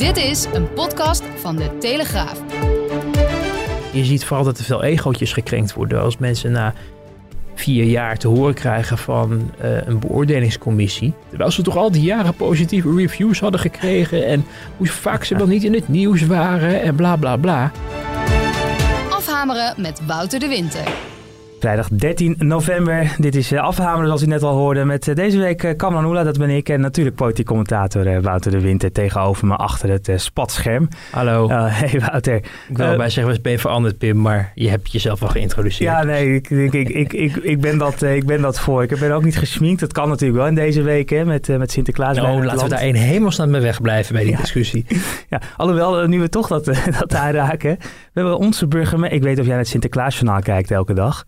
Dit is een podcast van de Telegraaf. Je ziet vooral dat er veel egootjes gekrenkt worden als mensen na vier jaar te horen krijgen van uh, een beoordelingscommissie. Terwijl ze toch al die jaren positieve reviews hadden gekregen en hoe vaak ze wel niet in het nieuws waren en bla bla bla. Afhameren met Wouter de Winter. Vrijdag 13 november. Dit is uh, Afhameren, zoals u net al hoorde. Met uh, deze week uh, Kamran Oela, dat ben ik. En natuurlijk politiek commentator Wouter de Winter tegenover me achter het spatscherm. Hallo. hey Wouter. Ik wil bij zeggen, we ben je veranderd Pim, maar je hebt jezelf wel geïntroduceerd. Ja, nee, ik, ik, ik, ik, ik, ben, dat, ik ben dat voor. Ik ben ook niet gesminkt. Dat kan natuurlijk wel in deze week hè, met, met Sinterklaas. Oh, laten we daar een hemelsnaam mee wegblijven bij die ja. discussie. Ja, alhoewel, nu we toch dat, dat aanraken. We hebben onze burgemeester... Ik weet of jij het Sinterklaasjournaal kijkt elke dag.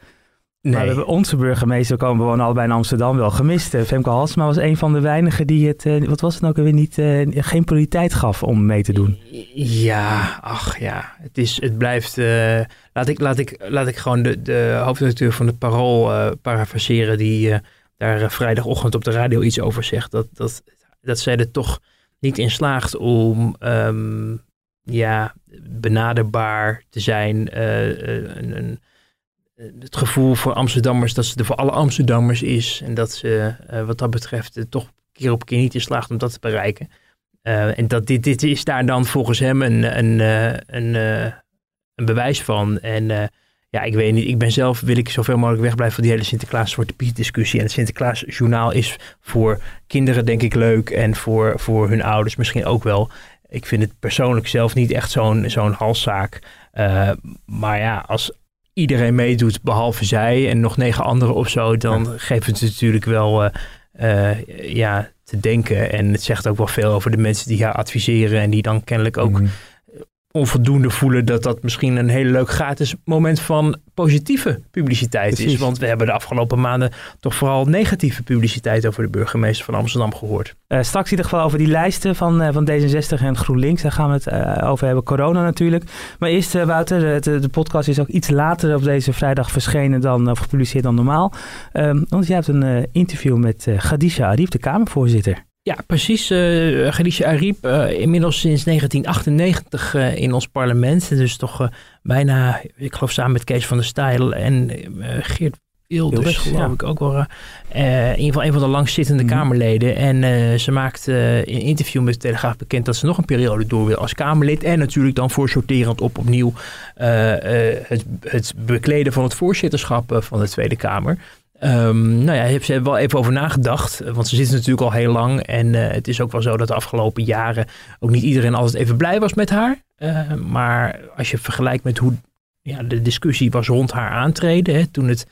Nee. Maar we hebben onze burgemeester, we komen wonen allebei in Amsterdam, wel gemist. Femke Halsma was een van de weinigen die het, uh, wat was het nou weer niet, uh, geen prioriteit gaf om mee te doen. Ja, ach ja, het, is, het blijft, uh, laat, ik, laat, ik, laat ik gewoon de, de hoofdredacteur van het Parool parafraseren die daar vrijdagochtend op de radio iets over zegt. Dat, dat, dat zij er toch niet in slaagt om um, ja, benaderbaar te zijn, een, een het gevoel voor Amsterdammers dat ze er voor alle Amsterdammers is. En dat ze uh, wat dat betreft uh, toch keer op keer niet in slaagt om dat te bereiken. En dat dit, dit is daar dan volgens hem een, een, een, een bewijs van. En ja, ik weet niet, ik ben zelf, wil ik zoveel mogelijk wegblijven van die hele Sinterklaas Zwarte Piet discussie. En het Sinterklaas journaal is voor kinderen denk ik leuk en voor, voor hun ouders misschien ook wel. Ik vind het persoonlijk zelf niet echt zo'n zo'n halszaak. maar ja, als, iedereen meedoet behalve zij en nog negen anderen of zo, dan ja. geeft het natuurlijk wel uh, uh, ja, te denken. En het zegt ook wel veel over de mensen die haar adviseren en die dan kennelijk ook mm. Onvoldoende voelen dat dat misschien een hele leuk gratis moment van positieve publiciteit Precies. is. Want we hebben de afgelopen maanden toch vooral negatieve publiciteit over de burgemeester van Amsterdam gehoord. Uh, straks in ieder geval over die lijsten van, uh, van D66 en GroenLinks. Daar gaan we het uh, over hebben. Corona natuurlijk. Maar eerst Wouter, de, de, podcast is ook iets later op deze vrijdag verschenen dan, of gepubliceerd dan normaal. Um, want jij hebt een interview met Khadija Arif, de Kamervoorzitter. Ja, precies. Uh, Khadija Ariep, uh, inmiddels sinds 1998 uh, in ons parlement. Dus toch bijna, ik geloof samen met Kees van der Stijl en Geert Wilders, Wilders geloof ja. ik ook wel. in ieder geval een van de langstzittende mm -hmm. Kamerleden. En ze maakt in een interview met de Telegraaf bekend dat ze nog een periode door wil als Kamerlid. En natuurlijk dan voorsorterend op opnieuw het, het bekleden van het voorzitterschap van de Tweede Kamer. Um, nou ja, ze wel even over nagedacht. Want ze zitten natuurlijk al heel lang. En uh, het is ook wel zo dat de afgelopen jaren ook niet iedereen altijd even blij was met haar. Uh, maar als je vergelijkt met hoe ja, de discussie was rond haar aantreden. Hè, toen het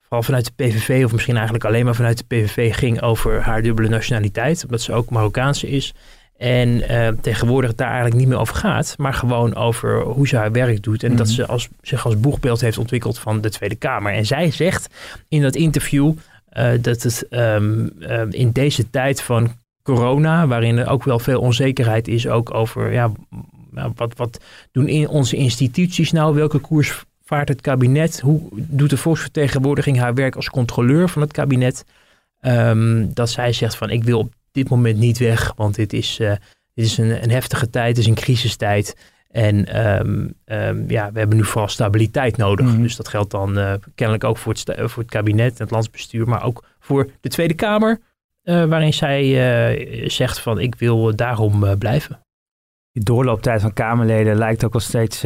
vooral vanuit de PVV, of misschien eigenlijk alleen maar vanuit de PVV, ging over haar dubbele nationaliteit. Omdat ze ook Marokkaanse is. En uh, tegenwoordig het daar eigenlijk niet meer over gaat, maar gewoon over hoe ze haar werk doet. En mm -hmm. dat ze als, zich als boegbeeld heeft ontwikkeld van de Tweede Kamer. En zij zegt in dat interview uh, dat het um, uh, in deze tijd van corona, waarin er ook wel veel onzekerheid is, ook over ja, wat, wat doen in onze instituties nou, welke koers vaart het kabinet, hoe doet de volksvertegenwoordiging haar werk als controleur van het kabinet. Um, dat zij zegt van ik wil op dit moment niet weg, want dit is, uh, dit is een, een, heftige tijd, het is een crisistijd. En um, um, ja, we hebben nu vooral stabiliteit nodig. Mm -hmm. Dus dat geldt dan uh, kennelijk ook voor het, voor het kabinet en het landsbestuur, maar ook voor de Tweede Kamer, uh, waarin zij zegt van ik wil daarom blijven. De doorlooptijd van Kamerleden lijkt ook wel steeds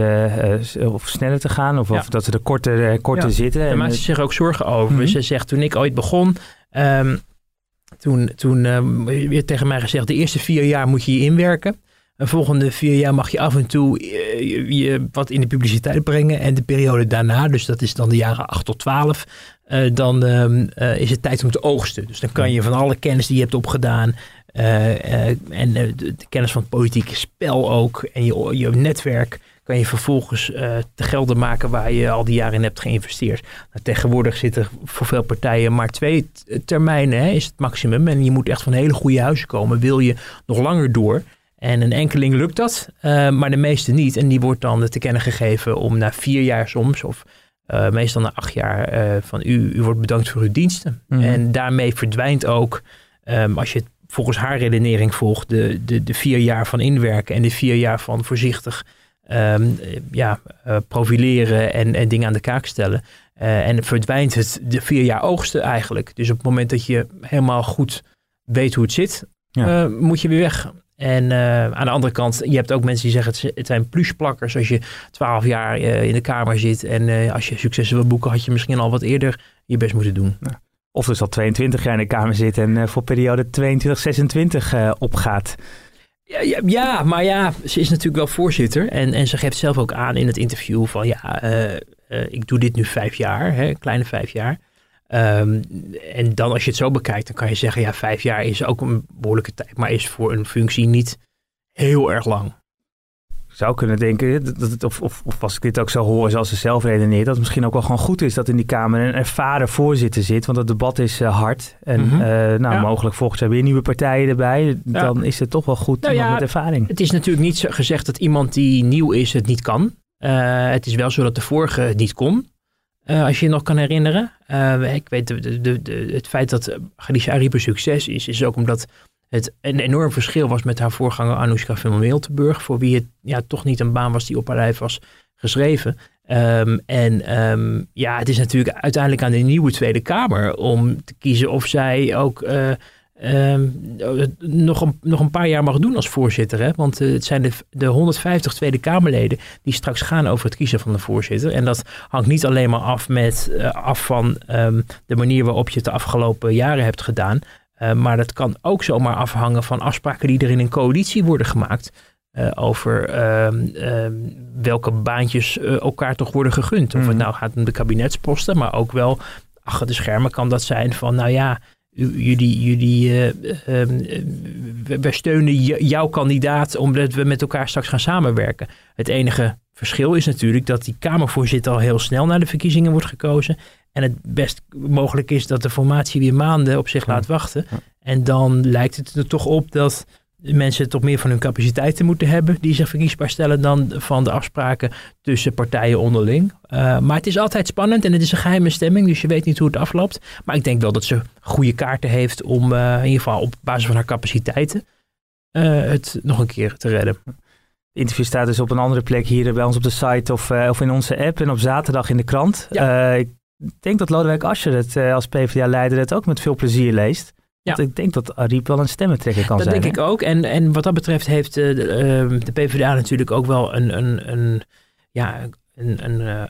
of sneller te gaan, of, ja. of dat ze er korter, korter ja. zitten. Daar maakt ze zich ook zorgen over. Mm -hmm. Ze zegt toen ik ooit begon, um, toen, toen uh, werd tegen mij gezegd, de eerste vier jaar moet je je inwerken. De volgende vier jaar mag je af en toe uh, je, wat in de publiciteit brengen. En de periode daarna, dus dat is dan de jaren 8 tot 12, uh, dan uh, is het tijd om te oogsten. Dus dan kan je van alle kennis die je hebt opgedaan, en de, de, kennis van het politieke spel ook. En je, je netwerk kan je vervolgens te gelden maken waar je al die jaren in hebt geïnvesteerd. Nou, tegenwoordig zitten voor veel partijen maar twee termijnen hè, is het maximum. En je moet echt van hele goede huizen komen. Wil je nog langer door? En een enkeling lukt dat, maar de meeste niet. En die wordt dan te kennen gegeven om na vier jaar soms of uh, meestal na acht jaar van u, u wordt bedankt voor uw diensten. Mm -hmm. En daarmee verdwijnt ook, um, als je het volgens haar redenering volgt, de, de, de vier jaar van inwerken en de vier jaar van voorzichtig um, ja, uh, profileren en, en dingen aan de kaak stellen. en verdwijnt het de vier jaar oogsten eigenlijk. Dus op het moment dat je helemaal goed weet hoe het zit, ja. moet je weer weg. En uh, aan de andere kant, je hebt ook mensen die zeggen het zijn plusplakkers als je twaalf jaar in de kamer zit. En als je successen wil boeken, had je misschien al wat eerder je best moeten doen. Ja. Of dus al 22 jaar in de kamer zit en voor periode 22, 26 opgaat. Ja, ja, maar ja, ze is natuurlijk wel voorzitter. En, en ze geeft zelf ook aan in het interview van ja, ik doe dit nu vijf jaar, hè, kleine vijf jaar. Um, en dan als je het zo bekijkt, dan kan je zeggen, ja, vijf jaar is ook een behoorlijke tijd, maar is voor een functie niet heel erg lang. Zou kunnen denken, dat het, of, of, of als ik dit ook zou horen zoals ze zelf redeneert, dat het misschien ook wel gewoon goed is dat in die Kamer een ervaren voorzitter zit. Want het debat is uh, hard. En mm -hmm. uh, nou, ja. mogelijk volgens jaar weer nieuwe partijen erbij. Ja. Dan is het toch wel goed nou ja, met ervaring. Het is natuurlijk niet gezegd dat iemand die nieuw is het niet kan. Uh, het is wel zo dat de vorige het niet kon. Als je je nog kan herinneren. Ik weet, de, de, de, het feit dat Khadija Ariep een succes is, is ook omdat het een enorm verschil was met haar voorganger Anoushka van Miltenburg, voor wie het ja, toch niet een baan was die op haar lijf was geschreven. Um, en um, ja, het is natuurlijk uiteindelijk aan de nieuwe Tweede Kamer om te kiezen of zij ook uh, um, nog, een, nog een paar jaar mag doen als voorzitter. Hè? Want uh, het zijn de, de 150 Tweede Kamerleden die straks gaan over het kiezen van de voorzitter. En dat hangt niet alleen maar af, met, uh, af van de manier waarop je het de afgelopen jaren hebt gedaan. Uh, maar dat kan ook zomaar afhangen van afspraken die er in een coalitie worden gemaakt. over um, welke baantjes elkaar toch worden gegund. Of het nou gaat om de kabinetsposten, maar ook wel achter de schermen kan dat zijn van, nou ja, jullie, jullie uh, wij steunen jouw kandidaat omdat we met elkaar straks gaan samenwerken. Het enige verschil is natuurlijk dat die Kamervoorzitter al heel snel naar de verkiezingen wordt gekozen. En het best mogelijk is dat de formatie weer maanden op zich laat wachten. En dan lijkt het er toch op dat mensen toch meer van hun capaciteiten moeten hebben die zich verkiesbaar stellen dan van de afspraken tussen partijen onderling. Uh, maar het is altijd spannend en het is een geheime stemming, dus je weet niet hoe het afloopt. Maar ik denk wel dat ze goede kaarten heeft om uh, in ieder geval op basis van haar capaciteiten uh, het nog een keer te redden. Het interview staat dus op een andere plek hier bij ons op de site of, of in onze app en op zaterdag in de krant. Ja. ik denk dat Lodewijk Asscher het als PvdA-leider het ook met veel plezier leest. Ja. Want ik denk dat Ariep wel een stemmentrekker kan dat zijn. Dat denk ik ook. En, en wat dat betreft heeft uh, de, uh, de, PvdA natuurlijk ook wel een, een, een ja, een, een, uh,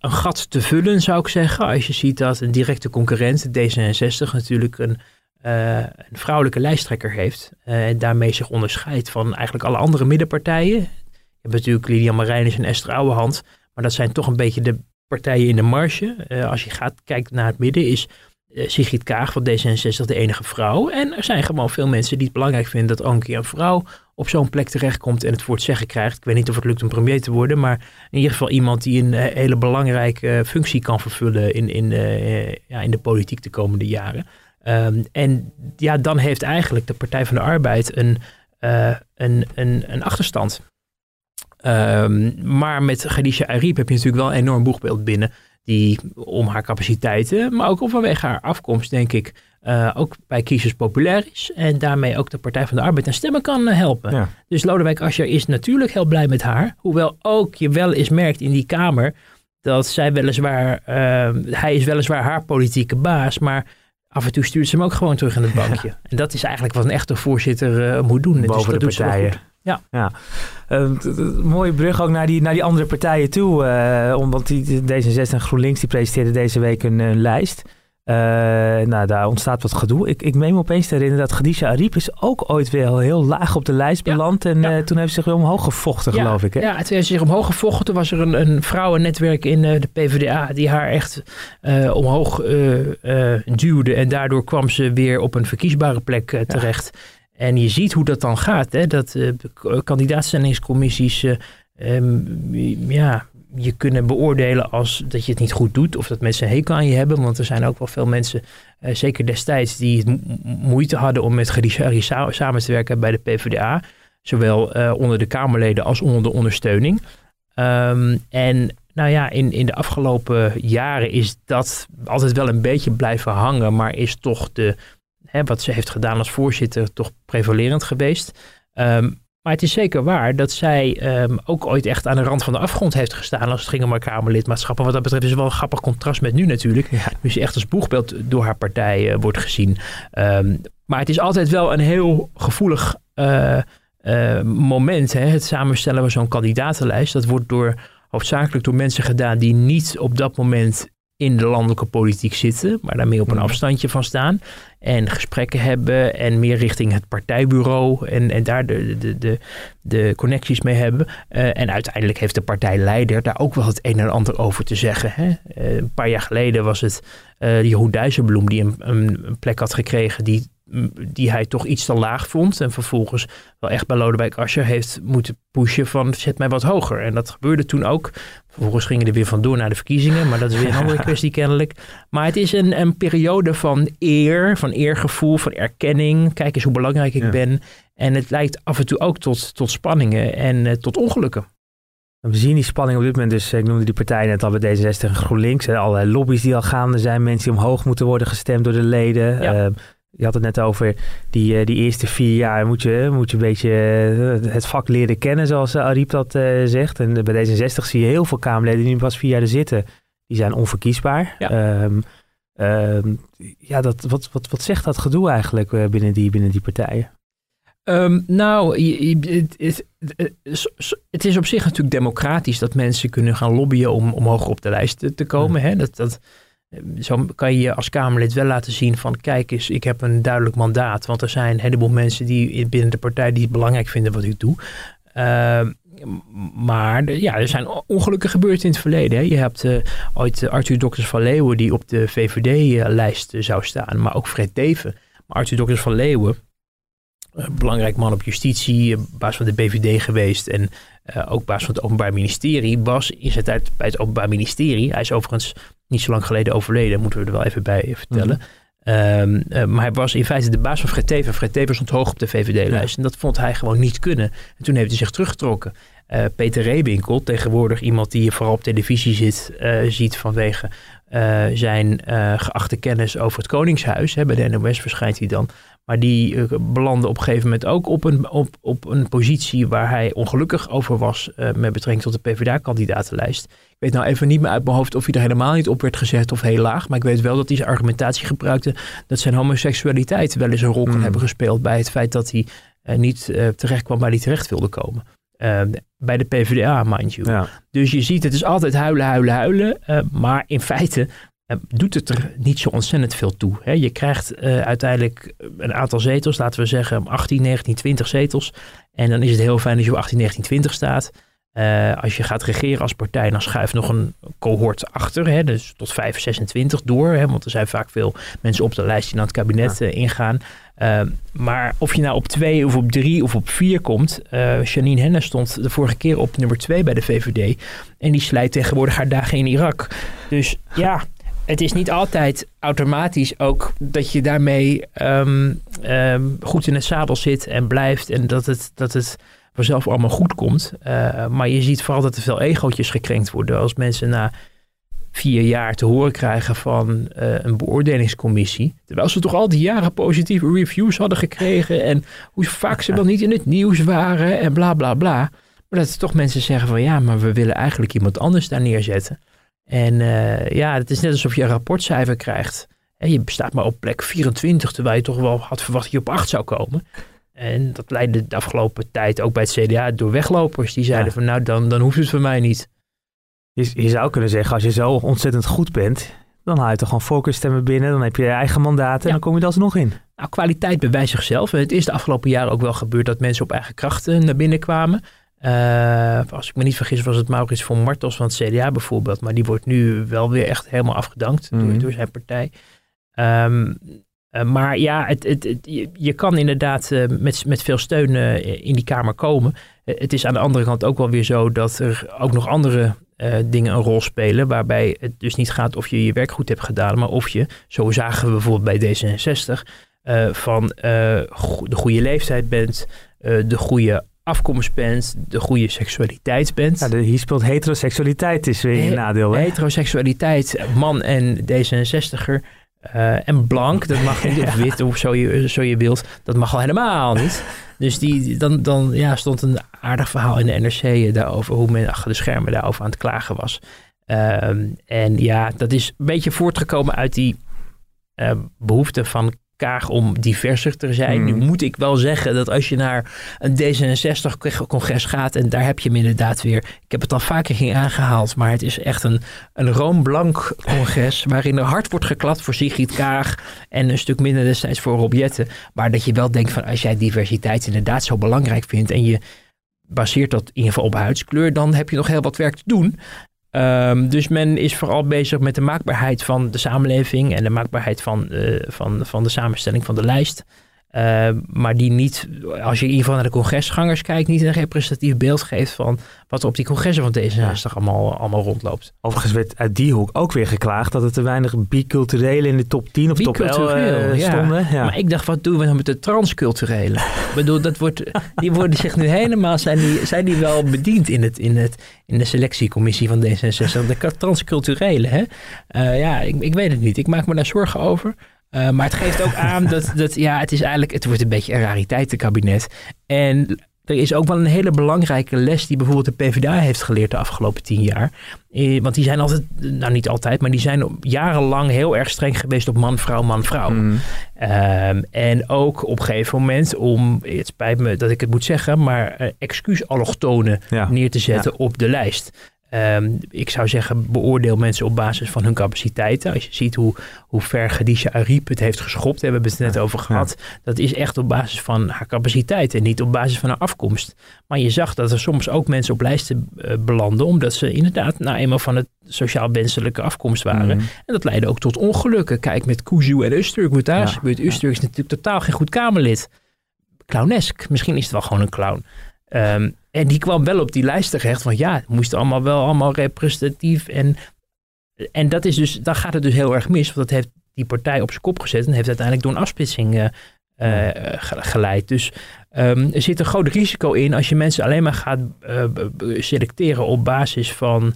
een, gat te vullen, zou ik zeggen. Als je ziet dat een directe concurrent, D66, natuurlijk een, een vrouwelijke lijsttrekker heeft. en daarmee zich onderscheidt van eigenlijk alle andere middenpartijen. Je hebt natuurlijk Lilian Marijnis en Esther Ouwehand. Maar dat zijn toch een beetje de partijen in de marge. als je gaat kijken naar het midden, is uh, Sigrid Kaag van D66 de enige vrouw. En er zijn gewoon veel mensen die het belangrijk vinden dat ook een keer een vrouw op zo'n plek terechtkomt en het het zeggen krijgt. Ik weet niet of het lukt om premier te worden, maar in ieder geval iemand die een uh, hele belangrijke functie kan vervullen in, in, ja, in de politiek de komende jaren. Um, en ja, dan heeft eigenlijk de Partij van de Arbeid een, een, een, een achterstand. Um, maar met Khadija Ariep heb je natuurlijk wel een enorm boegbeeld binnen die om haar capaciteiten, maar ook vanwege haar afkomst, denk ik, uh, ook bij kiezers populair is. En daarmee ook de Partij van de Arbeid aan stemmen kan uh, helpen. Ja. Dus Lodewijk Asscher is natuurlijk heel blij met haar. Hoewel ook je wel eens merkt in die Kamer dat zij weliswaar, uh, hij is weliswaar haar politieke baas, maar af en toe stuurt ze hem ook gewoon terug in het bankje. Ja. En dat is eigenlijk wat een echte voorzitter moet doen. Boven dus de partijen. Ja. ja. Uh, mooie brug ook naar die, naar die andere partijen toe. Uh, omdat die, D66 en GroenLinks die presenteerden deze week een, een lijst. Uh, nou, daar ontstaat wat gedoe. Ik, ik meen me opeens te herinneren dat Khadija Ariep is ook ooit wel heel laag op de lijst beland. en uh, toen heeft ze zich weer omhoog gevochten, geloof ik. Hè? Ja, toen heeft ze zich omhoog gevochten. Toen was er een, een vrouwennetwerk in uh, de PvdA die haar echt omhoog duwde. En daardoor kwam ze weer op een verkiesbare plek terecht. En je ziet hoe dat dan gaat. Hè? Dat uh, kandidaatstellingscommissies um, ja, je kunnen beoordelen als dat je het niet goed doet. Of dat mensen hekel aan je hebben. Want er zijn ook wel veel mensen, uh, zeker destijds, die moeite hadden om met Gadishari samen te werken bij de PvdA. Zowel onder de Kamerleden als onder de ondersteuning. Um, en nou ja, in, in de afgelopen jaren is dat altijd wel een beetje blijven hangen. Maar is toch de, hè, wat ze heeft gedaan als voorzitter toch prevalerend geweest. Um, maar het is zeker waar dat zij um, ook ooit echt aan de rand van de afgrond heeft gestaan als het ging om haar Kamerlidmaatschap. En wat dat betreft is het wel een grappig contrast met nu natuurlijk. Ja. Ze echt als boegbeeld door haar partij uh, wordt gezien. Um, maar het is altijd wel een heel gevoelig uh, uh, moment. Hè? Het samenstellen van zo'n kandidatenlijst. Dat wordt door, hoofdzakelijk door mensen gedaan die niet op dat moment in de landelijke politiek zitten, maar daarmee op een mhm. afstandje van staan. En gesprekken hebben en meer richting het partijbureau en, en daar de, de, de, de connecties mee hebben. Uh, en uiteindelijk heeft de partijleider daar ook wel het een en ander over te zeggen. Hè? Uh, een paar jaar geleden was het uh, Jeroen Dijsselbloem die een, een, een plek had gekregen die die hij toch iets te laag vond. En vervolgens wel echt bij Lodewijk Asscher heeft moeten pushen van zet mij wat hoger. En dat gebeurde toen ook. Vervolgens gingen er weer vandoor naar de verkiezingen. Maar dat is weer een andere kwestie kennelijk. Maar het is een, een periode van eer, van eergevoel, van erkenning. Kijk eens hoe belangrijk ik ben. En het leidt af en toe ook tot, tot spanningen en uh, tot ongelukken. We zien die spanning op dit moment dus, ik noemde die partij net al bij D66 en GroenLinks. Hè, allerlei lobby's die al gaande zijn, mensen die omhoog moeten worden gestemd door de leden. Ja. Uh, je had het net over die, eh, die eerste vier jaar moet je, moet je een beetje eh, het vak leren kennen, zoals eh, Ariep dat uh, zegt. En bij D66 zie je heel veel Kamerleden die nu pas vier jaar er zitten. Die zijn onverkiesbaar. Ja, um, um, ja dat, wat, wat, wat zegt dat gedoe eigenlijk binnen, die, binnen die partijen? Um, nou, het, is op zich natuurlijk democratisch dat mensen kunnen gaan lobbyen om, om hoger op de lijst te, te komen. Hè? Dat, dat, zo kan je je als Kamerlid wel laten zien van kijk eens, ik heb een duidelijk mandaat. Want er zijn een heleboel mensen die binnen de partij die het belangrijk vinden wat ik doe. Uh, maar ja, er zijn ongelukken gebeurd in het verleden. Hè. Je hebt uh, ooit Arthur Dokters van Leeuwen die op de VVD-lijst zou staan. Maar ook Fred Teven. Maar Arthur Dokters van Leeuwen, belangrijk man op justitie, baas van de BVD geweest en uh, ook baas van het Openbaar Ministerie, was in zijn tijd bij het Openbaar Ministerie. Hij is overigens niet zo lang geleden overleden, moeten we er wel even bij vertellen. Mm maar hij was in feite de baas van Fred Teven. Fred Teven stond hoog op de VVD-lijst. En dat vond hij gewoon niet kunnen. En toen heeft hij zich teruggetrokken. Uh, Peter Reewinkel, tegenwoordig iemand die je vooral op televisie zit, uh, ziet vanwege zijn geachte kennis over het Koningshuis. Hè, bij de NOS verschijnt hij dan. Maar die belandde op een gegeven moment ook op een, op, op een positie waar hij ongelukkig over was met betrekking tot de PvdA-kandidatenlijst. Ik weet nou even niet meer uit mijn hoofd of hij er helemaal niet op werd gezet of heel laag. Maar ik weet wel dat hij zijn argumentatie gebruikte dat zijn homoseksualiteit wel eens een rol kan hmm. hebben gespeeld bij het feit dat hij niet terecht kwam waar hij terecht wilde komen. Bij de PvdA, mind you. Ja. Dus je ziet, het is altijd huilen, huilen, huilen. maar in feite eh, doet het er niet zo ontzettend veel toe. Hè? Je krijgt uh, uiteindelijk een aantal zetels, laten we zeggen 18, 19, 20 zetels. En dan is het heel fijn als je op 18, 19, 20 staat. Als je gaat regeren als partij, dan schuift nog een cohort achter. Hè? Dus tot 5, 26 door. Hè? Want er zijn vaak veel mensen op de lijst die naar het kabinet ja. ingaan. Uh, maar of je nou op 2 of op 3 of op 4 komt. Janine Hennis stond de vorige keer op nummer 2 bij de VVD. En die slijt tegenwoordig haar dagen in Irak. Dus ja, het is niet altijd automatisch ook dat je daarmee um, um, goed in het zadel zit en blijft en dat het, dat het vanzelf allemaal goed komt. Uh, maar je ziet vooral dat er veel egootjes gekrenkt worden als mensen na vier jaar te horen krijgen van uh, een beoordelingscommissie. Terwijl ze toch al die jaren positieve reviews hadden gekregen en hoe vaak ze wel niet in het nieuws waren en bla bla bla. Maar dat toch mensen zeggen van ja, maar we willen eigenlijk iemand anders daar neerzetten. En uh, ja, het is net alsof je een rapportcijfer krijgt. En je bestaat maar op plek 24, terwijl je toch wel had verwacht dat je op 8 zou komen. En dat leidde de afgelopen tijd ook bij het CDA door weglopers. Die zeiden van nou, dan, dan hoeft het voor mij niet. Je, je, zou kunnen zeggen, als je zo ontzettend goed bent, dan haal je toch gewoon voorkeurstemmen binnen. Dan heb je je eigen mandaten en dan kom je er alsnog in. Nou, kwaliteit bewijst zichzelf. Het is de afgelopen jaren ook wel gebeurd dat mensen op eigen krachten naar binnen kwamen. Uh, als ik me niet vergis was het Maurits von Martels van het CDA bijvoorbeeld. Maar die wordt nu wel weer echt helemaal afgedankt door, mhm. door, zijn partij. Um, uh, maar ja, het, het, je, je, kan inderdaad uh, met, met veel steun in die Kamer komen. het is aan de andere kant ook wel weer zo dat er ook nog andere dingen een rol spelen. Waarbij het dus niet gaat of je je werk goed hebt gedaan. Maar of je, zo zagen we bijvoorbeeld bij D66, van de goede leeftijd bent. de goede afkomst bent, de goede seksualiteit bent. Ja, de, hier speelt heteroseksualiteit is weer een nadeel. Hè? Heteroseksualiteit, man en D66er. Uh, en blank, dat mag niet, of wit of zo je, zo je wilt, dat mag al helemaal niet. Dus die, dan, dan ja, stond een aardig verhaal in de NRC daarover, hoe men achter de schermen daarover aan het klagen was. Uh, en ja, dat is een beetje voortgekomen uit die uh, behoefte van Kaag om diverser te zijn. Nu hmm. moet ik wel zeggen dat als je naar een D66-congres gaat en daar heb je hem inderdaad weer. Ik heb het al vaker ging aangehaald, maar het is echt een, een roomblank congres waarin er hard wordt geklapt voor Sigrid Kaag en een stuk minder destijds voor Rob Maar dat je wel denkt van als jij diversiteit inderdaad zo belangrijk vindt en je baseert dat in ieder geval op huidskleur, dan heb je nog heel wat werk te doen. Um, dus men is vooral bezig met de maakbaarheid van de samenleving en de maakbaarheid van, uh, van, van de samenstelling van de lijst. Uh, maar die niet, als je in ieder geval naar de congresgangers kijkt, niet een representatief beeld geeft van wat er op die congressen van D66 allemaal, allemaal rondloopt. Overigens werd uit die hoek ook weer geklaagd dat er te weinig biculturele in de top 10 of top 11 uh, stonden. Ja. Maar ik dacht, wat doen we dan met de transculturele? ik bedoel, dat wordt, die worden zich nu helemaal, zijn die, zijn die wel bediend in, het, in, het, in de selectiecommissie van D66? De transculturele, hè? Uh, ja, ik, ik weet het niet. Ik maak me daar zorgen over. Uh, maar het geeft ook aan dat, dat ja, het is eigenlijk, het wordt een beetje een rariteitenkabinet. En er is ook wel een hele belangrijke les die bijvoorbeeld de PvdA heeft geleerd de afgelopen tien jaar. Eh, want die zijn altijd, nou niet altijd, maar die zijn jarenlang heel erg streng geweest op man, vrouw, man, vrouw. Mm. Um, en ook op een gegeven moment om, het spijt me dat ik het moet zeggen, maar uh, excuus-allochtonen ja. neer te zetten ja. op de lijst. Um, ik zou zeggen, beoordeel mensen op basis van hun capaciteiten. Als je ziet hoe, hoe ver Khadija Ariep het heeft geschopt, hebben we het net over gehad. Dat is echt op basis van haar capaciteit en niet op basis van haar afkomst. Maar je zag dat er soms ook mensen op lijsten uh, belanden, omdat ze inderdaad nou eenmaal van het sociaal wenselijke afkomst waren. Mm. En dat leidde ook tot ongelukken. Kijk, met Kuzu en Usturk, wat daar is gebeurd. Usturk is natuurlijk totaal geen goed Kamerlid. Clownesk. Misschien is het wel gewoon een clown. Um, en die kwam wel op die lijst terecht van ja, het moest allemaal wel allemaal representatief. En, en dat is dus, daar gaat het dus heel erg mis. Want dat heeft die partij op zijn kop gezet en heeft uiteindelijk door een afsplitsing uh, uh, geleid. Dus um, er zit een groot risico in als je mensen alleen maar gaat uh, selecteren op basis van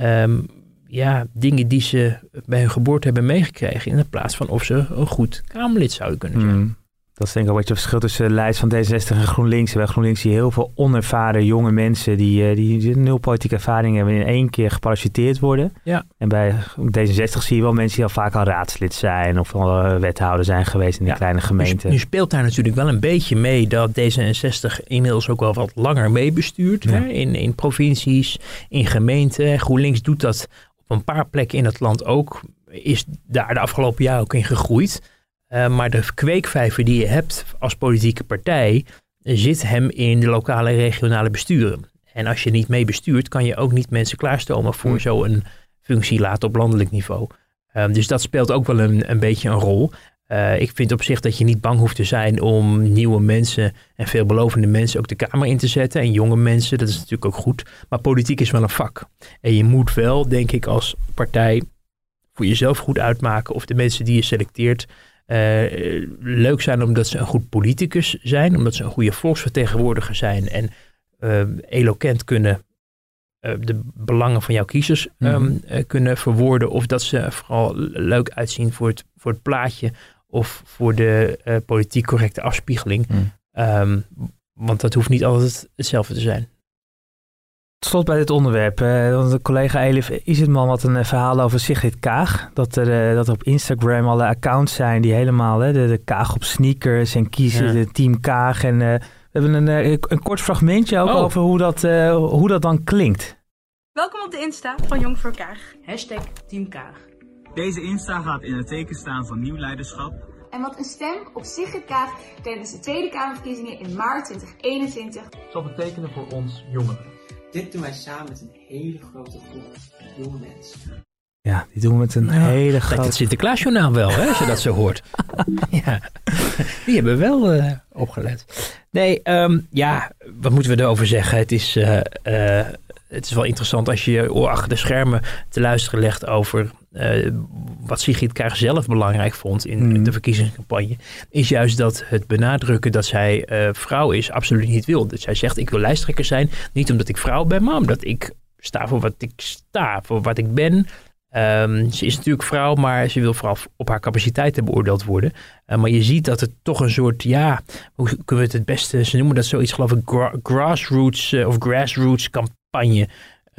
um, ja, dingen die ze bij hun geboorte hebben meegekregen. In plaats van of ze een goed Kamerlid zouden kunnen zijn. Mm. Dat is denk ik ook wat je verschil tussen de lijst van D66 en GroenLinks. Bij GroenLinks zie je heel veel onervaren jonge mensen die, eh, die nul politieke ervaring hebben in één keer geparachuteerd worden. Ja. En bij D66 zie je wel mensen die al vaak al raadslid zijn of al eh, wethouder zijn geweest in die kleine gemeente. Nu, speelt daar natuurlijk wel een beetje mee dat D66 inmiddels ook wel wat langer meebestuurt. Ja. In, in provincies, in gemeenten. GroenLinks doet dat op een paar plekken in het land ook. Is daar de afgelopen jaar ook in gegroeid. Uh, maar de kweekvijver die je hebt als politieke partij zit hem in de lokale en regionale besturen. En als je niet mee bestuurt, kan je ook niet mensen klaarstomen voor hmm. zo'n functie later op landelijk niveau. Um, dus dat speelt ook wel een, een beetje een rol. Uh, ik vind op zich dat je niet bang hoeft te zijn om nieuwe mensen en veelbelovende mensen ook de Kamer in te zetten. En jonge mensen, dat is natuurlijk ook goed. Maar politiek is wel een vak. En je moet wel, denk ik, als partij voor jezelf goed uitmaken of de mensen die je selecteert uh, leuk zijn omdat ze een goed politicus zijn, omdat ze een goede volksvertegenwoordiger zijn en uh, eloquent kunnen uh, de belangen van jouw kiezers um, kunnen verwoorden. Of dat ze vooral leuk uitzien voor het, voor het plaatje of voor de politiek correcte afspiegeling. Mm. Um, want dat hoeft niet altijd hetzelfde te zijn. Tot slot bij dit onderwerp. Uh, de collega Elif Izetman had een uh, verhaal over Sigrid Kaag. Dat er, uh, dat er op Instagram alle accounts zijn die helemaal... de, de Kaag op sneakers en kiezen de Team Kaag. En we hebben een, een kort fragmentje ook oh. over hoe dat, hoe dat dan klinkt. Welkom op de Insta van Jong voor Kaag. Hashtag Team Kaag. Deze Insta gaat in het teken staan van nieuw leiderschap. En wat een stem op Sigrid Kaag tijdens de Tweede Kamerverkiezingen in maart 2021 zal betekenen voor ons jongeren. Dit doen wij samen met een hele grote groep jonge mensen. Ja, die doen we met een hele grote... Het Sinterklaasjournaal wel, hè, als je dat zo hoort. ja, die hebben wel uh, opgelet. Nee, um, ja, wat moeten we erover zeggen? Het is, uh, uh, het is wel interessant als je je oor achter de schermen te luisteren legt over wat Sigrid Kaag zelf belangrijk vond in mm. de verkiezingscampagne. Is juist dat het benadrukken dat zij vrouw is absoluut niet wil. Dat zij zegt, ik wil lijsttrekker zijn. Niet omdat ik vrouw ben, maar omdat ik sta voor wat ik sta, voor wat ik ben. Um, ze is natuurlijk vrouw, maar ze wil vooral op haar capaciteiten beoordeeld worden. Uh, maar je ziet dat het toch een soort, ja, hoe kunnen we het het beste, ze noemen dat zoiets geloof ik, gra grassroots uh, of grassroots campagne.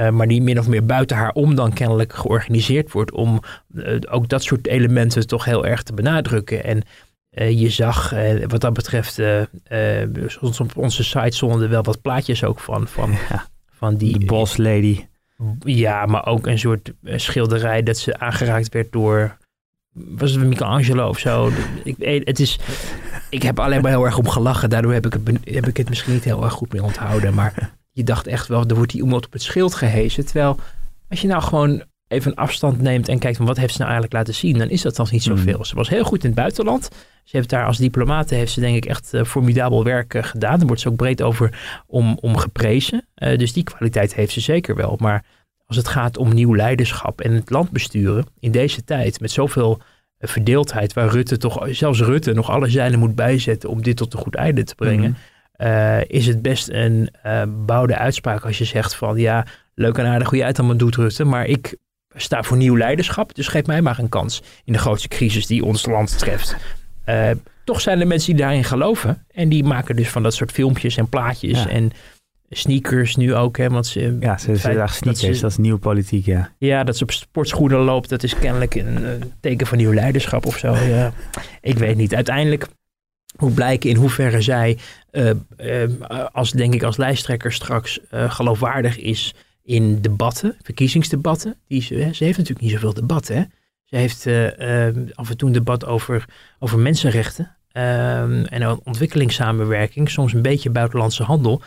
Uh, maar die min of meer buiten haar om dan kennelijk georganiseerd wordt om ook dat soort elementen toch heel erg te benadrukken. En je zag wat dat betreft, op onze site stonden er wel wat plaatjes ook van, van, ja, van die... boss lady. Ja, maar ook een soort eh, schilderij dat ze aangeraakt werd door. Was het Michelangelo of zo? Ik, eh, het is, ik heb alleen maar heel erg om gelachen. Daardoor heb ik, het, heb ik het misschien niet heel erg goed meer onthouden. Maar je dacht echt wel, er wordt die iemand op het schild gehezen. Terwijl als je nou gewoon even een afstand neemt en kijkt van wat heeft ze nou eigenlijk laten zien, dan is dat dan niet zoveel. Mm. Ze was heel goed in het buitenland. Ze heeft daar als diplomate heeft ze denk ik echt uh, formidabel werk uh, gedaan. Daar wordt ze ook breed over om, om geprezen. Uh, dus die kwaliteit heeft ze zeker wel. Maar als het gaat om nieuw leiderschap en het land besturen in deze tijd met zoveel verdeeldheid, waar Rutte toch, zelfs Rutte nog alle zeilen moet bijzetten om dit tot een goed einde te brengen, mm. Is het best een bouwde uitspraak als je zegt van ja, leuk en aardig hoe jij het allemaal doet Rutte, maar ik sta voor nieuw leiderschap, dus geef mij maar een kans in de grootste crisis die ons land treft. Uh, toch zijn er mensen die daarin geloven. En die maken dus van dat soort filmpjes en plaatjes en sneakers nu ook. Hè, want ze, ja, ze, ze dragen sneakers, dat, is nieuwe politiek, ja. Ja, dat ze op sportschoenen loopt, dat is kennelijk een, een teken van nieuw leiderschap of zo. Ja. Ik weet niet. Uiteindelijk moet blijken in hoeverre zij, uh, uh, als, denk ik als lijsttrekker straks geloofwaardig is in debatten, verkiezingsdebatten. Die ze, ze heeft natuurlijk niet zoveel debatten. Hè? Ze heeft af en toe een debat over, over mensenrechten uh, en ontwikkelingssamenwerking. Soms een beetje buitenlandse handel.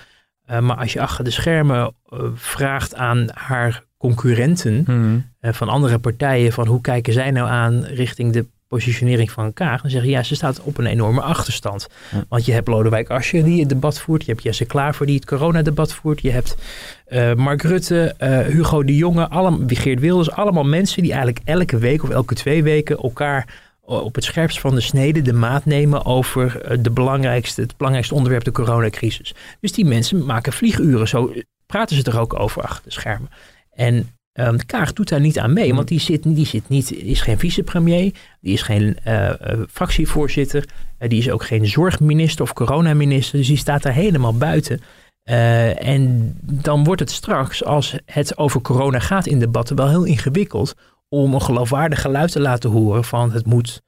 Eh, maar als je achter de schermen vraagt aan haar concurrenten hmm. van andere partijen van hoe kijken zij nou aan richting de positionering van Kaag, dan zeggen ja, ze staat op een enorme achterstand. Want je hebt Lodewijk Asscher die het debat voert, je hebt Jesse Klaver die het coronadebat voert, je hebt uh, Mark Rutte, uh, Hugo de Jonge, allemaal, Geert Wilders, allemaal mensen die eigenlijk elke week of elke twee weken elkaar op het scherpst van de snede de maat nemen over eh, de belangrijkste, het belangrijkste onderwerp, de coronacrisis. Dus die mensen maken vlieguren, zo praten ze er ook over achter de schermen. En Um, Kaag doet daar niet aan mee, want die, zit, die zit niet, is geen vicepremier, die is geen uh, fractievoorzitter, uh, die is ook geen zorgminister of coronaminister, dus die staat daar helemaal buiten. Uh, en dan wordt het straks, als het over corona gaat in debatten, wel heel ingewikkeld om een geloofwaardig geluid te laten horen van het moet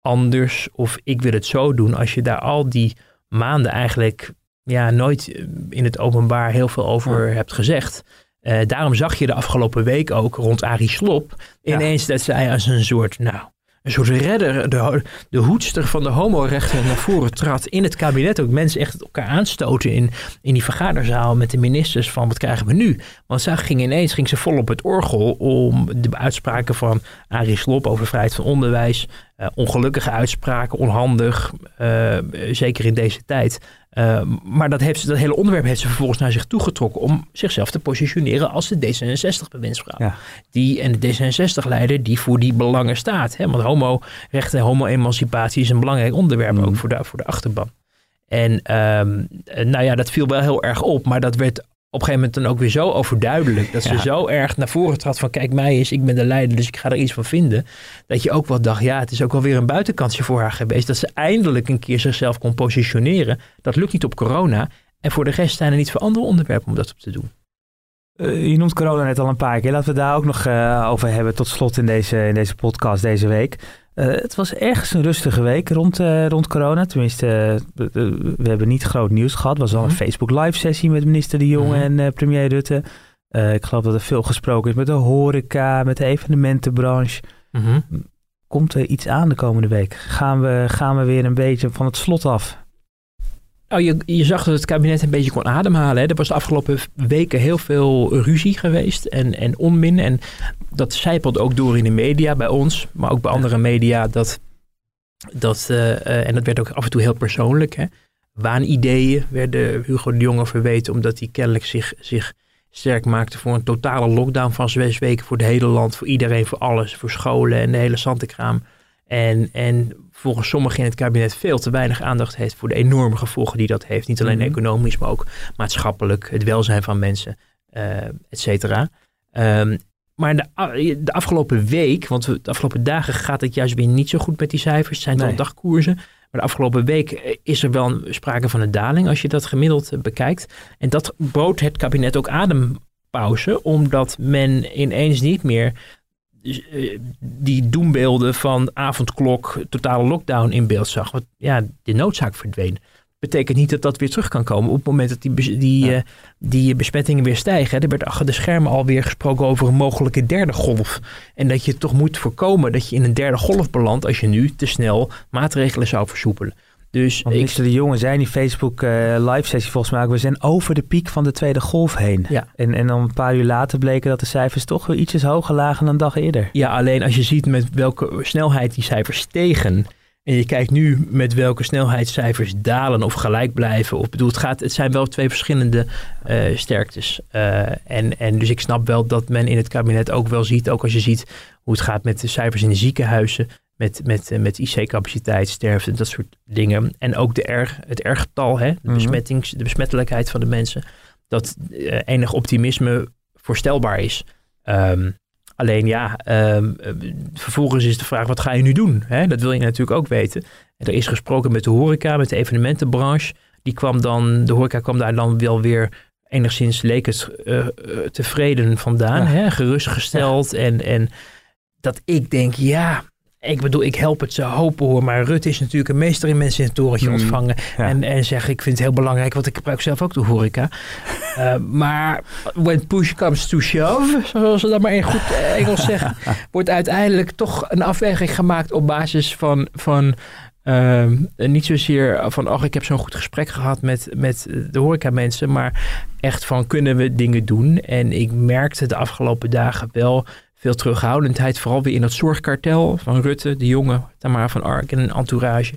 anders of ik wil het zo doen. Als je daar al die maanden eigenlijk ja, nooit in het openbaar heel veel over hebt gezegd. Uh, daarom zag je de afgelopen week ook rond Arie Slop ineens dat zij als een soort, nou, een soort redder, de, de hoedster van de homorechten naar voren trad in het kabinet. Ook mensen echt elkaar aanstoten in, in die vergaderzaal met de ministers van wat krijgen we nu? Want zij ging ineens ging ze vol op het orgel om de uitspraken van Arie Slop over vrijheid van onderwijs, uh, ongelukkige uitspraken, onhandig, uh, zeker in deze tijd. Uh, maar dat, heeft, dat hele onderwerp heeft ze vervolgens naar zich toegetrokken om zichzelf te positioneren als de D66-bewindsvrouw. Ja. Die en de D66-leider die voor die belangen staat. Hè? Want homo-rechten en homo-emancipatie is een belangrijk onderwerp mm. ook voor de, voor de achterban. En um, nou ja, dat viel wel heel erg op, maar dat werd op een gegeven moment dan ook weer zo overduidelijk. Dat ze zo erg naar voren trad van kijk mij eens, ik ben de leider, dus ik ga er iets van vinden. Dat je ook wel dacht, ja, het is ook wel weer een buitenkantje voor haar geweest. Dat ze eindelijk een keer zichzelf kon positioneren. Dat lukt niet op corona. En voor de rest zijn er niet veel andere onderwerpen om dat op te doen. Uh, je noemt corona net al een paar keer. Laten we daar ook nog uh, over hebben tot slot in deze, in deze podcast deze week. Uh, het was ergens een rustige week rond, uh, rond corona. Tenminste, uh, we hebben niet groot nieuws gehad. Het was al een mhm. Facebook live sessie met minister De Jonge mm en premier Rutte. ik geloof dat er veel gesproken is met de horeca, met de evenementenbranche. Mhm. Komt er iets aan de komende week? Gaan we, gaan we weer een beetje van het slot af? Nou, je, je zag dat het kabinet een beetje kon ademhalen. Hè. Er was de afgelopen weken heel veel ruzie geweest en, en onmin. En dat zijpelt ook door in de media bij ons, maar ook bij andere media. Dat, dat, uh, uh, en dat werd ook af en toe heel persoonlijk. Hè. Waanideeën werden Hugo de Jonge verweten, omdat hij kennelijk zich, zich sterk maakte voor een totale lockdown van zes weken voor het hele land, voor iedereen, voor alles, voor scholen en de hele zantenkraam. En, en volgens sommigen in het kabinet veel te weinig aandacht heeft voor de enorme gevolgen die dat heeft. Niet alleen Mhm. economisch, maar ook maatschappelijk, het welzijn van mensen, eh et cetera. Ehm, maar de, de afgelopen week, want de afgelopen dagen gaat het juist weer niet zo goed met die cijfers. Het zijn Nee. wel dagkoersen. Maar de afgelopen week eh, is er wel een- sprake van een daling als je dat gemiddeld eh, bekijkt. En dat bood het kabinet ook adempauze, omdat men ineens niet meer die doembeelden van avondklok, totale lockdown in beeld zag. Want ja, de noodzaak verdween. Betekent niet dat dat weer terug kan komen op het moment dat die, die, Ja. eh, die besmettingen weer stijgen. Er werd achter de schermen alweer gesproken over een mogelijke derde golf. En dat je toch moet voorkomen dat je in een derde golf belandt als je nu te snel maatregelen zou versoepelen. Dus Want ik, De Jonge zei in die Facebook eh, live sessie volgens mij ook, we zijn over de piek van de tweede golf heen. Ja. En, en dan een paar uur later bleken dat de cijfers toch weer ietsjes hoger lagen dan een dag eerder. Ja, alleen als je ziet met welke snelheid die cijfers stegen. En je kijkt nu met welke snelheidscijfers dalen of gelijk blijven. Of bedoel, het, gaat, het zijn wel twee verschillende eh, sterktes. Eh, en, en dus ik snap wel dat men in het kabinet ook wel ziet, ook als je ziet hoe het gaat met de cijfers in de ziekenhuizen. Met, met, eh, met IC-capaciteit, sterfte, dat soort dingen. En ook de R, het R-getal, hè, de, Mhm. besmettings, de besmettelijkheid van de mensen. Dat eh, enig optimisme voorstelbaar is. Ehm, alleen ja, ehm, eh, vervolgens is de vraag, wat ga je nu doen? Hè? Dat wil je natuurlijk ook weten. En er is gesproken met de horeca, met de evenementenbranche. Die kwam dan, de horeca kwam daar dan wel weer enigszins leek het tevreden vandaan. Ja. Hè? Gerustgesteld. En, en dat ik denk, ja, ik bedoel, ik help het ze hopen hoor. Maar Rutte is natuurlijk een meester in mensen in het torentje Mm, ontvangen. ja. En, en zeggen, ik vind het heel belangrijk, want ik gebruik zelf ook de horeca. Eh, maar when push comes to shove, zoals ze dat maar in goed eh, Engels zeggen, wordt uiteindelijk toch een afweging gemaakt op basis van, van ehm, niet zozeer van, ach, ik heb zo'n goed gesprek gehad met, met de horeca mensen, maar echt van, kunnen we dingen doen? En ik merkte de afgelopen dagen wel veel terughoudendheid, vooral weer in dat zorgkartel van Rutte, de jonge Tamara van Ark en een entourage.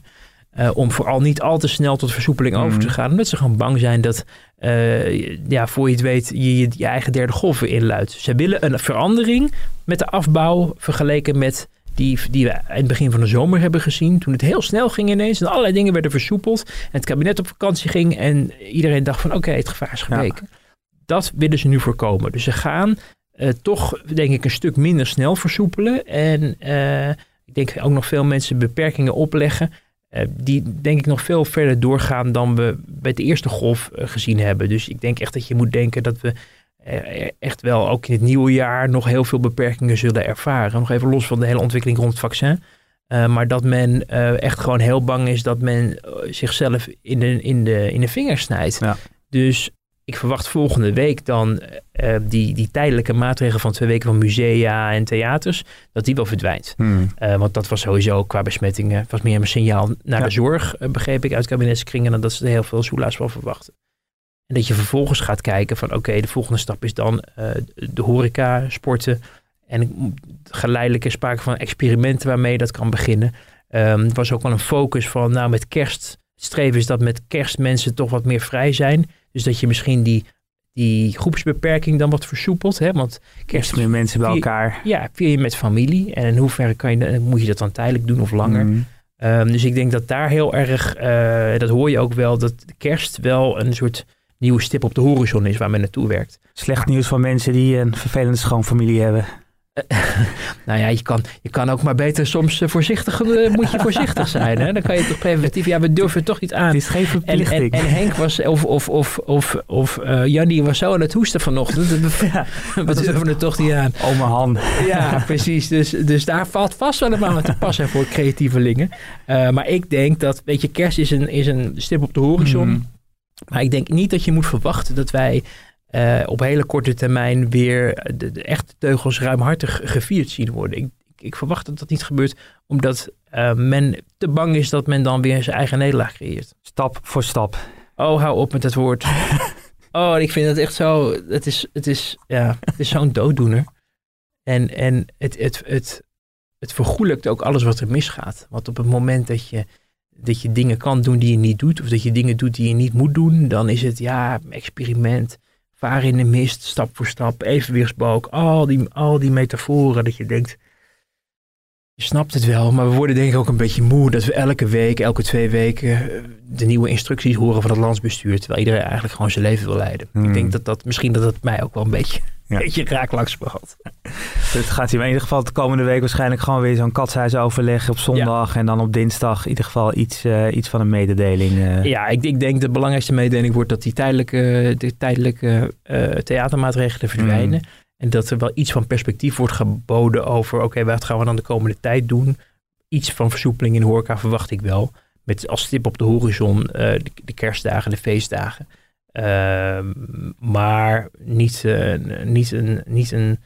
eh, om vooral niet al te snel tot versoepeling over te Mhm. gaan. Omdat ze gewoon bang zijn dat, eh, ja, voor je het weet, je je, je eigen derde golf weer inluidt. Ze willen een verandering met de afbouw vergeleken met die, die we in het begin van de zomer hebben gezien. Toen het heel snel ging ineens en allerlei dingen werden versoepeld. En het kabinet op vakantie ging en iedereen dacht van oké, het gevaar is geweken. Dat willen ze nu voorkomen. Dus ze gaan eh, toch, denk ik, een stuk minder snel versoepelen. En eh, ik denk ook nog veel mensen beperkingen opleggen. eh, die denk ik nog veel verder doorgaan dan we bij de eerste golf gezien hebben. Dus ik denk echt dat je moet denken dat we echt wel ook in het nieuwe jaar nog heel veel beperkingen zullen ervaren. Nog even los van de hele ontwikkeling rond het vaccin. Maar dat men echt gewoon heel bang is dat men zichzelf in de, in, de, in de vingers snijdt. Ja. Dus ik verwacht volgende week dan eh, die, die tijdelijke maatregel van twee weken van musea en theaters, dat die wel verdwijnt. Hmm. Eh, want dat was sowieso qua besmettingen, was meer een signaal naar Ja. de zorg, eh, begreep ik uit kabinetskringen, dan dat ze er heel veel soelaas van verwachten. En dat je vervolgens gaat kijken van oké, de volgende stap is dan eh, de horeca, sporten. En geleidelijk is sprake van experimenten waarmee dat kan beginnen. Ehm, er was ook wel een focus van, nou met kerst, streven is dat met kerst mensen toch wat meer vrij zijn. Dus dat je misschien die, die groepsbeperking dan wat versoepelt. Hè? Want kerst meer mensen bij vier- elkaar. Ja, vier je met familie. En in hoeverre kan je, moet je dat dan tijdelijk doen of langer? Hmm. Ehm, dus ik denk dat daar heel erg, eh, dat hoor je ook wel, dat kerst wel een soort nieuwe stip op de horizon is waar men naartoe werkt. Slecht nieuws van mensen die een vervelende schoonfamilie hebben. Nou ja, je kan, je kan ook maar beter soms eh, voorzichtig, eh, moet je voorzichtig zijn. Hè? Dan kan je toch preventief, ja, we durven toch niet aan. Het is geen En, en, verplichting. en Henk was, of, of, of, of, of eh, Jannie was zo aan het hoesten vanochtend. We, we durven het toch niet aan. Oma Han. Ja, precies. Dus, dus daar valt vast wel een te passen voor creatievelingen. Eh, maar ik denk dat, weet je, kerst is een, is een stip op de horizon. Mhm. Maar ik denk niet dat je moet verwachten dat wij eh, op hele korte termijn weer de, de echte teugels ruimhartig gevierd zien worden. Ik, ik, ik verwacht dat dat niet gebeurt, omdat uh, men te bang is dat men dan weer zijn eigen nederlaag creëert. Stap voor stap. Oh, hou op met het woord. oh, ik vind het echt zo. Het is, het is, ja, het is zo'n dooddoener. En, en het, het, het, het vergoelijkt ook alles wat er misgaat. Want op het moment dat je, dat je dingen kan doen die je niet doet, of dat je dingen doet die je niet moet doen, dan is het ja, experiment, varen in de mist, stap voor stap, evenwichtsbalk, al die, al die metaforen dat je denkt, je snapt het wel, maar we worden denk ik ook een beetje moe dat we elke week, elke twee weken eh, de nieuwe instructies horen van het landsbestuur, terwijl iedereen eigenlijk gewoon zijn leven wil leiden. Ik denk hmm. dat dat misschien dat het mij ook wel een beetje ja. beetje raak langs gehad. Het gaat hier in ieder geval de komende week waarschijnlijk gewoon weer zo'n katshuisoverleg op zondag. En dan op dinsdag in ieder geval iets, uh, iets van een mededeling. Uh. Ja, ik, ik denk de belangrijkste mededeling wordt dat die tijdelijke, de tijdelijke uh, theatermaatregelen verdwijnen. Mm. En dat er wel iets van perspectief wordt geboden over, oké, wat gaan we dan de komende tijd doen? Iets van versoepeling in de horeca verwacht ik wel. Met als stip op de horizon de, de kerstdagen, de feestdagen. Ehm, maar niet, uh, niet, een, niet een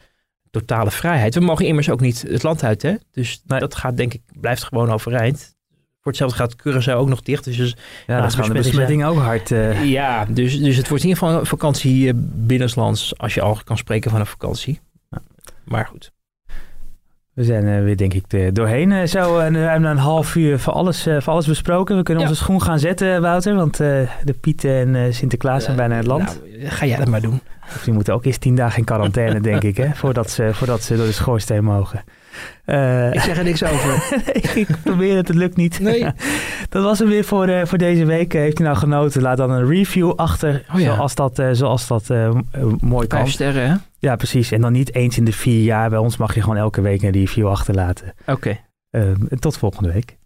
totale vrijheid. We mogen immers ook niet het land uit, hè? Dus dat gaat denk ik, blijft gewoon overeind. Voor hetzelfde gaat Curaçao ook nog dicht. Dus, dus ja, dat gaan de besmettingen ook hard. Uh... Ja, dus, dus het wordt in ieder geval een vakantie binnenlands, als je al kan spreken van een vakantie. Maar goed. We zijn uh, weer, denk ik, doorheen. Uh, zo, en we hebben een half uur voor alles, voor alles besproken. We kunnen onze schoen gaan zetten, Wouter. Want de Pieten en Sinterklaas zijn bijna het land. Nou, ga jij dat maar doen. Of die moeten ook eerst tien dagen in quarantaine, denk ik, hè, voordat, ze, voordat ze door de schoorsteen mogen. Uh, ik zeg er niks over. ik probeer het, het lukt niet. Nee. dat was hem weer voor, uh, voor deze week. heeft u nou genoten? Laat dan een review achter, oh, ja. zoals dat, uh, zoals dat mooi kan. Vijf sterren, hè? Ja, precies. En dan niet eens in de vier jaar. Bij ons mag je gewoon elke week een review achterlaten. Oké. Okay. tot volgende week.